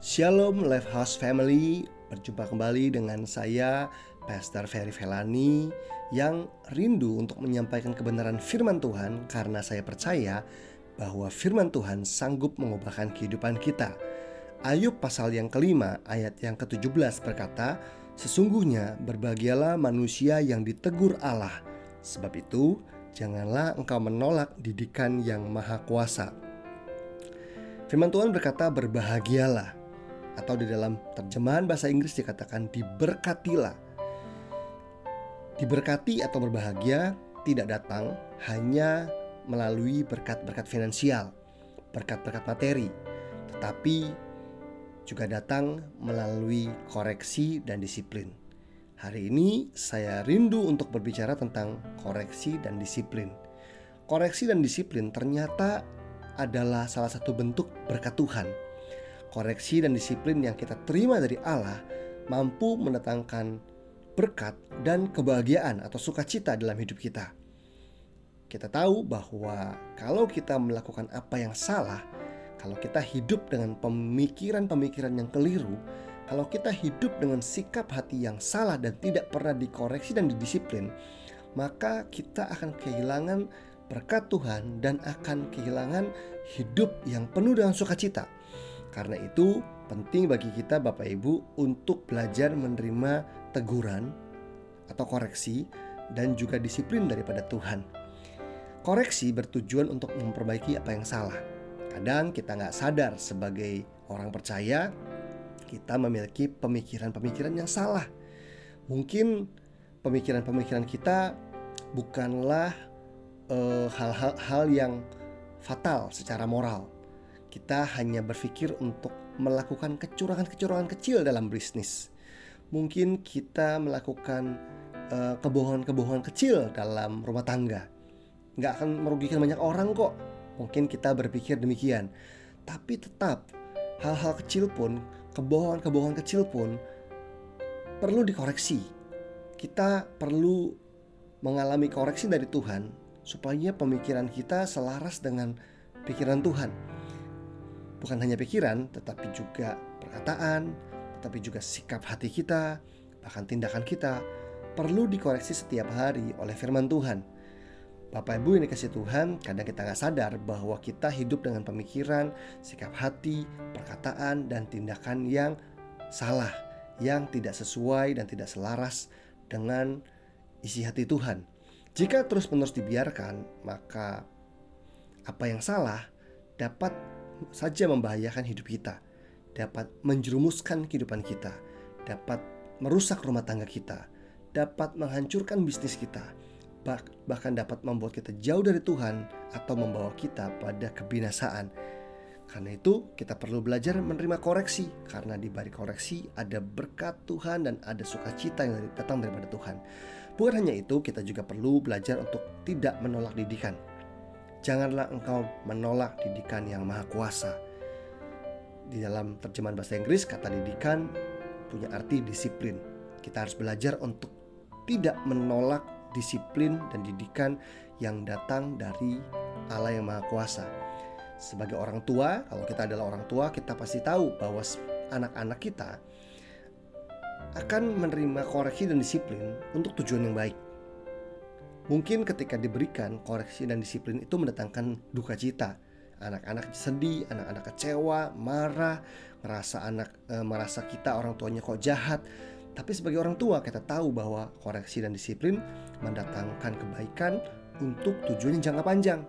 Shalom Life House Family, berjumpa kembali dengan saya Pastor Ferry Felani yang rindu untuk menyampaikan kebenaran firman Tuhan karena saya percaya bahwa firman Tuhan sanggup mengubahkan kehidupan kita. Ayub pasal yang kelima ayat yang ke-17 berkata, Sesungguhnya berbahagialah manusia yang ditegur Allah, sebab itu janganlah engkau menolak didikan yang maha kuasa. Firman Tuhan berkata berbahagialah atau di dalam terjemahan bahasa Inggris dikatakan diberkatilah. Diberkati atau berbahagia tidak datang hanya melalui berkat-berkat finansial, berkat-berkat materi, tetapi juga datang melalui koreksi dan disiplin. Hari ini saya rindu untuk berbicara tentang koreksi dan disiplin. Koreksi dan disiplin ternyata adalah salah satu bentuk berkat Tuhan koreksi dan disiplin yang kita terima dari Allah mampu mendatangkan berkat dan kebahagiaan atau sukacita dalam hidup kita. Kita tahu bahwa kalau kita melakukan apa yang salah, kalau kita hidup dengan pemikiran-pemikiran yang keliru, kalau kita hidup dengan sikap hati yang salah dan tidak pernah dikoreksi dan didisiplin, maka kita akan kehilangan berkat Tuhan dan akan kehilangan hidup yang penuh dengan sukacita. Karena itu, penting bagi kita, Bapak Ibu, untuk belajar menerima teguran atau koreksi dan juga disiplin daripada Tuhan. Koreksi bertujuan untuk memperbaiki apa yang salah. Kadang kita nggak sadar sebagai orang percaya, kita memiliki pemikiran-pemikiran yang salah. Mungkin pemikiran-pemikiran kita bukanlah eh, hal-hal uh, yang fatal secara moral kita hanya berpikir untuk melakukan kecurangan-kecurangan kecil dalam bisnis. Mungkin kita melakukan uh, kebohongan-kebohongan kecil dalam rumah tangga. Nggak akan merugikan banyak orang kok. Mungkin kita berpikir demikian. Tapi tetap hal-hal kecil pun, kebohongan-kebohongan kecil pun perlu dikoreksi. Kita perlu mengalami koreksi dari Tuhan supaya pemikiran kita selaras dengan pikiran Tuhan bukan hanya pikiran, tetapi juga perkataan, tetapi juga sikap hati kita, bahkan tindakan kita perlu dikoreksi setiap hari oleh firman Tuhan. Bapak Ibu yang dikasih Tuhan, kadang kita nggak sadar bahwa kita hidup dengan pemikiran, sikap hati, perkataan, dan tindakan yang salah, yang tidak sesuai dan tidak selaras dengan isi hati Tuhan. Jika terus-menerus dibiarkan, maka apa yang salah dapat saja membahayakan hidup kita, dapat menjerumuskan kehidupan kita, dapat merusak rumah tangga kita, dapat menghancurkan bisnis kita, bah bahkan dapat membuat kita jauh dari Tuhan atau membawa kita pada kebinasaan. Karena itu, kita perlu belajar menerima koreksi, karena di balik koreksi ada berkat Tuhan dan ada sukacita yang datang daripada Tuhan. Bukan hanya itu, kita juga perlu belajar untuk tidak menolak didikan janganlah engkau menolak didikan yang maha kuasa. Di dalam terjemahan bahasa Inggris, kata didikan punya arti disiplin. Kita harus belajar untuk tidak menolak disiplin dan didikan yang datang dari Allah yang maha kuasa. Sebagai orang tua, kalau kita adalah orang tua, kita pasti tahu bahwa anak-anak kita akan menerima koreksi dan disiplin untuk tujuan yang baik Mungkin ketika diberikan koreksi dan disiplin itu mendatangkan duka cita. Anak-anak sedih, anak-anak kecewa, marah, merasa anak e, merasa kita orang tuanya kok jahat. Tapi sebagai orang tua kita tahu bahwa koreksi dan disiplin mendatangkan kebaikan untuk tujuan yang jangka panjang.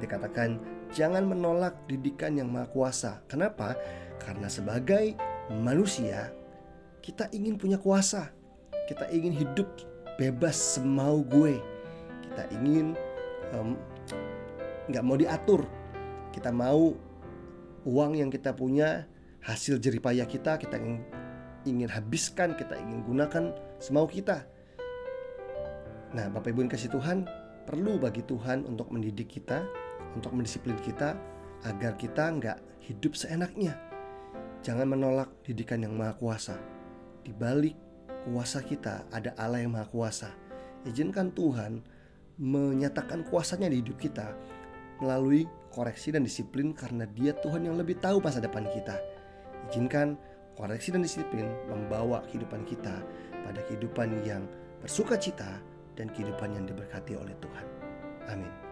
Dikatakan jangan menolak didikan yang maha kuasa. Kenapa? Karena sebagai manusia kita ingin punya kuasa. Kita ingin hidup bebas semau gue. Kita ingin nggak um, mau diatur. Kita mau uang yang kita punya hasil jeripayah kita kita ingin ingin habiskan kita ingin gunakan semau kita. Nah bapak ibu yang kasih Tuhan perlu bagi Tuhan untuk mendidik kita untuk mendisiplin kita agar kita nggak hidup seenaknya. Jangan menolak didikan yang maha kuasa. Di balik kuasa kita, ada Allah yang Maha Kuasa. Izinkan Tuhan menyatakan kuasanya di hidup kita melalui koreksi dan disiplin karena dia Tuhan yang lebih tahu masa depan kita. Izinkan koreksi dan disiplin membawa kehidupan kita pada kehidupan yang bersuka cita dan kehidupan yang diberkati oleh Tuhan. Amin.